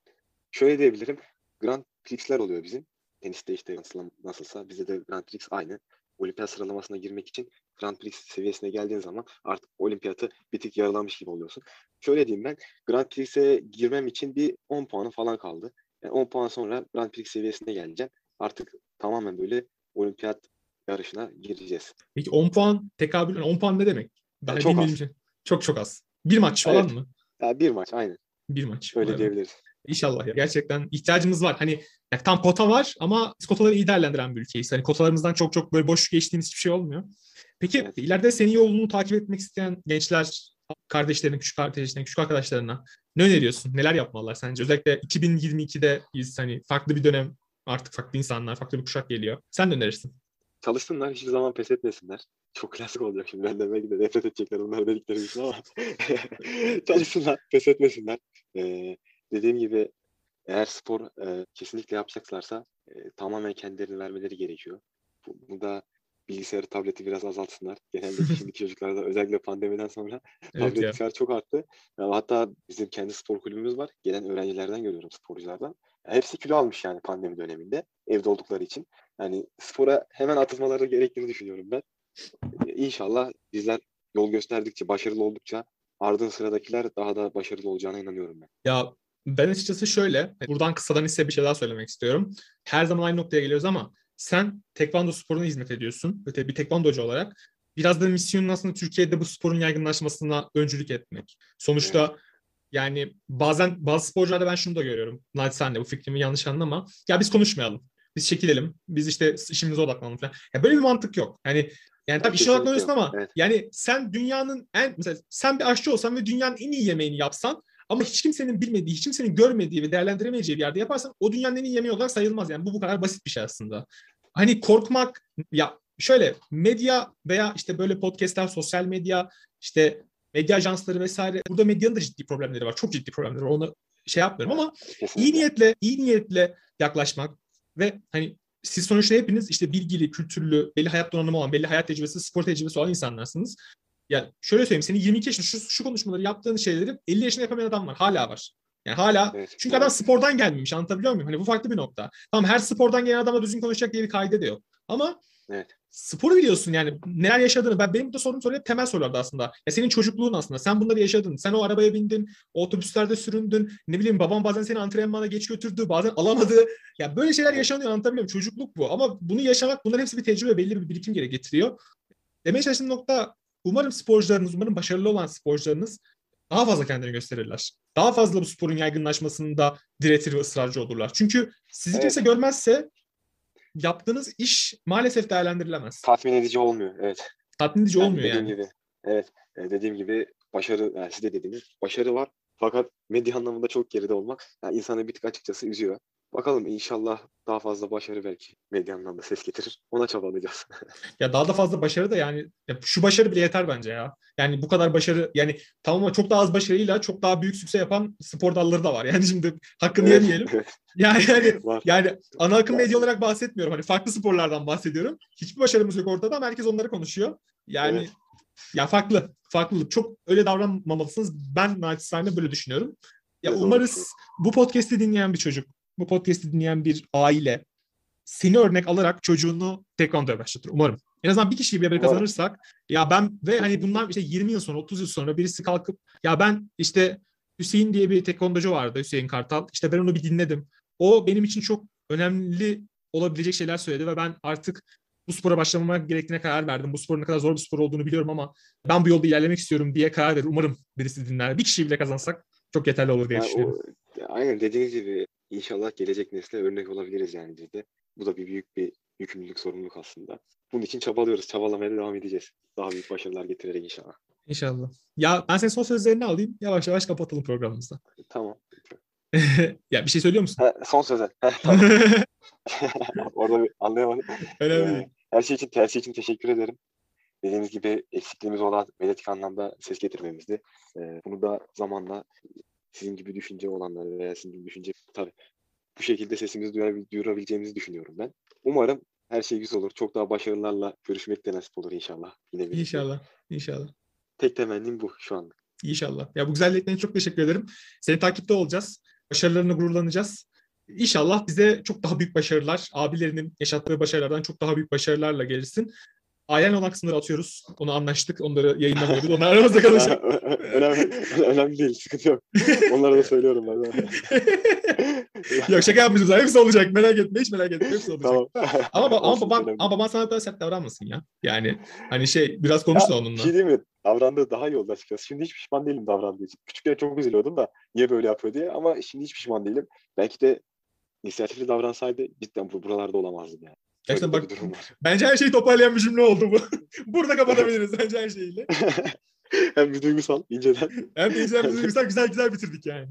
Şöyle diyebilirim. Grand Prix'ler oluyor bizim. Teniste işte nasıl, nasılsa bizde de Grand Prix aynı. Olimpiyat sıralamasına girmek için Grand Prix seviyesine geldiğin zaman artık olimpiyatı bir tık yarılamış gibi oluyorsun. Şöyle diyeyim ben Grand Prix'e girmem için bir 10 puanı falan kaldı. Yani 10 puan sonra Grand Prix seviyesine geleceğim. Artık tamamen böyle olimpiyat yarışına gireceğiz. Peki 10 puan tekabül 10 puan ne demek? Daha Yani çok az. için. Çok çok az. Bir maç falan Evet. mı? Ya bir maç aynen. Bir maç. Öyle diyebiliriz. İnşallah ya. Gerçekten ihtiyacımız var. Hani ya tam kota var ama biz kotaları iyi değerlendiren bir ülkeyiz. Hani kotalarımızdan çok çok böyle boş geçtiğimiz hiçbir şey olmuyor. Peki ileride senin yolunu takip etmek isteyen gençler, kardeşlerine, küçük kardeşlerine, küçük arkadaşlarına ne öneriyorsun? Neler yapmalılar sence? Özellikle 2022'de biz hani farklı bir dönem artık farklı insanlar, farklı bir kuşak geliyor. Sen ne önerirsin? Çalışsınlar, hiçbir zaman pes etmesinler. Çok klasik olacak şimdi. Ben de belki de nefret edecekler onlar dedikleri için ama çalışsınlar, pes etmesinler. Ee, dediğim gibi eğer spor e, kesinlikle yapacaklarsa e, tamamen kendilerini vermeleri gerekiyor. Bu, bu da bilgisayarı, tableti biraz azaltsınlar. Genelde şimdiki çocuklarda özellikle pandemiden sonra Evet ya. tabletler çok arttı. Ya hatta bizim kendi spor kulübümüz var. Gelen öğrencilerden görüyorum sporculardan. Ya hepsi kilo almış yani pandemi döneminde evde oldukları için. Yani spora hemen atılmaları gerektiğini düşünüyorum ben. Ee, İnşallah bizler yol gösterdikçe, başarılı oldukça ardın sıradakiler daha da başarılı olacağına inanıyorum ben. Ya ben açıkçası şöyle, buradan kısadan ise bir şey daha söylemek istiyorum. Her zaman aynı noktaya geliyoruz ama sen tekvando sporuna hizmet ediyorsun. Öte bir tekvandocu olarak. Biraz da misyonun aslında Türkiye'de bu sporun yaygınlaşmasına öncülük etmek. Sonuçta yani bazen bazı sporcularda ben şunu da görüyorum. Naçizane bu fikrimi yanlış anlama. Ya biz konuşmayalım. Biz çekilelim. Biz işte işimize odaklanalım falan. Ya böyle bir mantık yok. Yani yani tabii işe odaklanıyorsun ama Evet. yani sen dünyanın en mesela sen bir aşçı olsan ve dünyanın en iyi yemeğini yapsan ama hiç kimsenin bilmediği, hiç kimsenin görmediği ve değerlendiremeyeceği bir yerde yaparsan o dünyanın en iyi yemeği olarak sayılmaz. Yani bu bu kadar basit bir şey aslında. Hani korkmak ya şöyle medya veya işte böyle podcastler, sosyal medya, işte medya ajansları vesaire burada medyanın da ciddi problemleri var. Çok ciddi problemleri var. Onu şey yapmıyorum ama iyi niyetle, iyi niyetle yaklaşmak ve hani siz sonuçta hepiniz işte bilgili, kültürlü, belli hayat donanımı olan, belli hayat tecrübesi, spor tecrübesi olan insanlarsınız. Yani şöyle söyleyeyim, senin 22 yaşında şu, şu konuşmaları yaptığın şeyleri 50 yaşında yapamayan adam var. Hala var. Yani hala Evet. çünkü adam spordan gelmemiş anlatabiliyor muyum? Hani bu farklı bir nokta. Tamam her spordan gelen adamla düzgün konuşacak diye bir kaide de yok. Ama Evet. sporu biliyorsun yani neler yaşadığını. Ben benim burada sorduğum soru hep temel sorulardı aslında. Ya senin çocukluğun aslında. Sen bunları yaşadın. Sen o arabaya bindin, o otobüslerde süründün. Ne bileyim babam bazen seni antrenmana geç götürdü, bazen alamadı. Ya böyle şeyler yaşanıyor anlatabiliyor muyum? Çocukluk bu. Ama bunu yaşamak bunların hepsi bir tecrübe, belli bir birikim gere getiriyor. Demeye çalıştığım nokta umarım sporcularınız, umarım başarılı olan sporcularınız daha fazla kendini gösterirler. Daha fazla bu sporun yaygınlaşmasında diretir ve ısrarcı olurlar. Çünkü sizi Evet. kimse görmezse yaptığınız iş maalesef değerlendirilemez. Tatmin edici olmuyor. Evet. Tatmin edici Yani olmuyor dediğim yani. gibi. Evet. e, Dediğim gibi başarı, yani siz de dediğiniz başarı var. Fakat medya anlamında çok geride olmak yani insanı bir tık açıkçası üzüyor. Bakalım inşallah daha fazla başarı belki medya anlamda ses getirir. Ona çabalayacağız. Ya daha da fazla başarı da yani ya şu başarı bile yeter bence ya. Yani bu kadar başarı yani tamam ama çok daha az başarıyla çok daha büyük sükse yapan spor dalları da var. Yani şimdi hakkını Evet, yemeyelim. Yani, yani var. Yani ana akım medya olarak bahsetmiyorum. Hani farklı sporlardan bahsediyorum. Hiçbir başarımız yok ortada ama herkes onları konuşuyor. Yani Evet. ya farklı. Farklılık. Çok öyle davranmamalısınız. Ben naçizane böyle düşünüyorum. Ya Evet, umarız bu podcast'i dinleyen bir çocuk, bu podcast'i dinleyen bir aile seni örnek alarak çocuğunu tekvandoya başlatır. Umarım. En azından bir kişiyi bir Umarım. kazanırsak ya ben ve hani bundan işte 20 yıl sonra 30 yıl sonra birisi kalkıp ya ben işte Hüseyin diye bir tekvandocu vardı Hüseyin Kartal. İşte ben onu bir dinledim. O benim için çok önemli olabilecek şeyler söyledi ve ben artık bu spora başlamama gerektiğine karar verdim. Bu sporun ne kadar zor bir spor olduğunu biliyorum ama ben bu yolda ilerlemek istiyorum diye karar verir. Umarım birisi dinler. Bir kişiyi bile kazansak çok yeterli olur diye Yani düşünüyorum. o- aynen dediğiniz gibi inşallah gelecek nesle örnek olabiliriz yani biz de. Bu da bir büyük bir yükümlülük, sorumluluk aslında. Bunun için çabalıyoruz. Çabalamaya devam edeceğiz. Daha büyük başarılar getirerek inşallah. İnşallah. Ya ben senin son sözlerini alayım. Yavaş yavaş kapatalım programımızı. Tamam. ya bir şey söylüyor musun? Ha, son söze. Heh, tamam. Orada bir anlayamadım. Önemli değil. her şey için, her şey için teşekkür ederim. Dediğimiz gibi eksikliğimiz olan medyatik anlamda ses getirmemizdi. Ee, bunu da zamanla sizin gibi düşünce olanları veya sizin gibi düşünce tabii bu şekilde sesimizi duyurabil- duyurabileceğimizi düşünüyorum ben. Umarım her şey güzel olur. Çok daha başarılarla görüşmek de nasip olur inşallah. Yine birlikte. İnşallah. İnşallah. Tek temennim bu şu anda. İnşallah. Ya bu güzelliklerine çok teşekkür ederim. Seni takipte olacağız. Başarılarına gururlanacağız. İnşallah bize çok daha büyük başarılar, abilerinin yaşattığı başarılardan çok daha büyük başarılarla gelirsin. Ailen olan kısımları atıyoruz. Onu anlaştık. Onları yayınlamıyoruz. Onlar aramızda kalacak. önemli, önemli değil. Sıkıntı yok. Onlara da söylüyorum ben. Yok şaka yapmışız. Hepsi olacak. Merak etme. Hiç merak etme. Hepsi olacak. tamam. Ama, ba- ama, baban, ama baban sana da sert davranmasın ya. Yani hani şey biraz konuş da onunla. Şey değil mi? Davrandığı daha iyi oldu açıkçası. Şimdi hiç pişman değilim davrandığı için. Küçükken çok üzülüyordum da niye böyle yapıyor diye. Ama şimdi hiç pişman değilim. Belki de inisiyatifli davransaydı cidden bu buralarda olamazdım yani. Gerçekten bak bir bence her şeyi toparlayan bir cümle oldu bu. Burada kapatabiliriz bence her şeyle. Hem bir duygusal, inceden. Hem de izleyicilerimizi güzel güzel güzel bitirdik yani.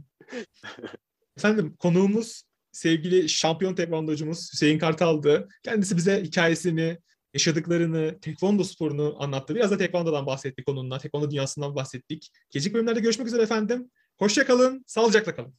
Efendim konuğumuz sevgili şampiyon tekvandocumuz Hüseyin Kartal'dı. Kendisi bize hikayesini, yaşadıklarını, tekvando sporunu anlattı. Biraz da tekvandodan bahsettik onunla. Tekvando dünyasından bahsettik. Gelecek bölümlerde görüşmek üzere efendim. Hoşça kalın, sağlıcakla kalın.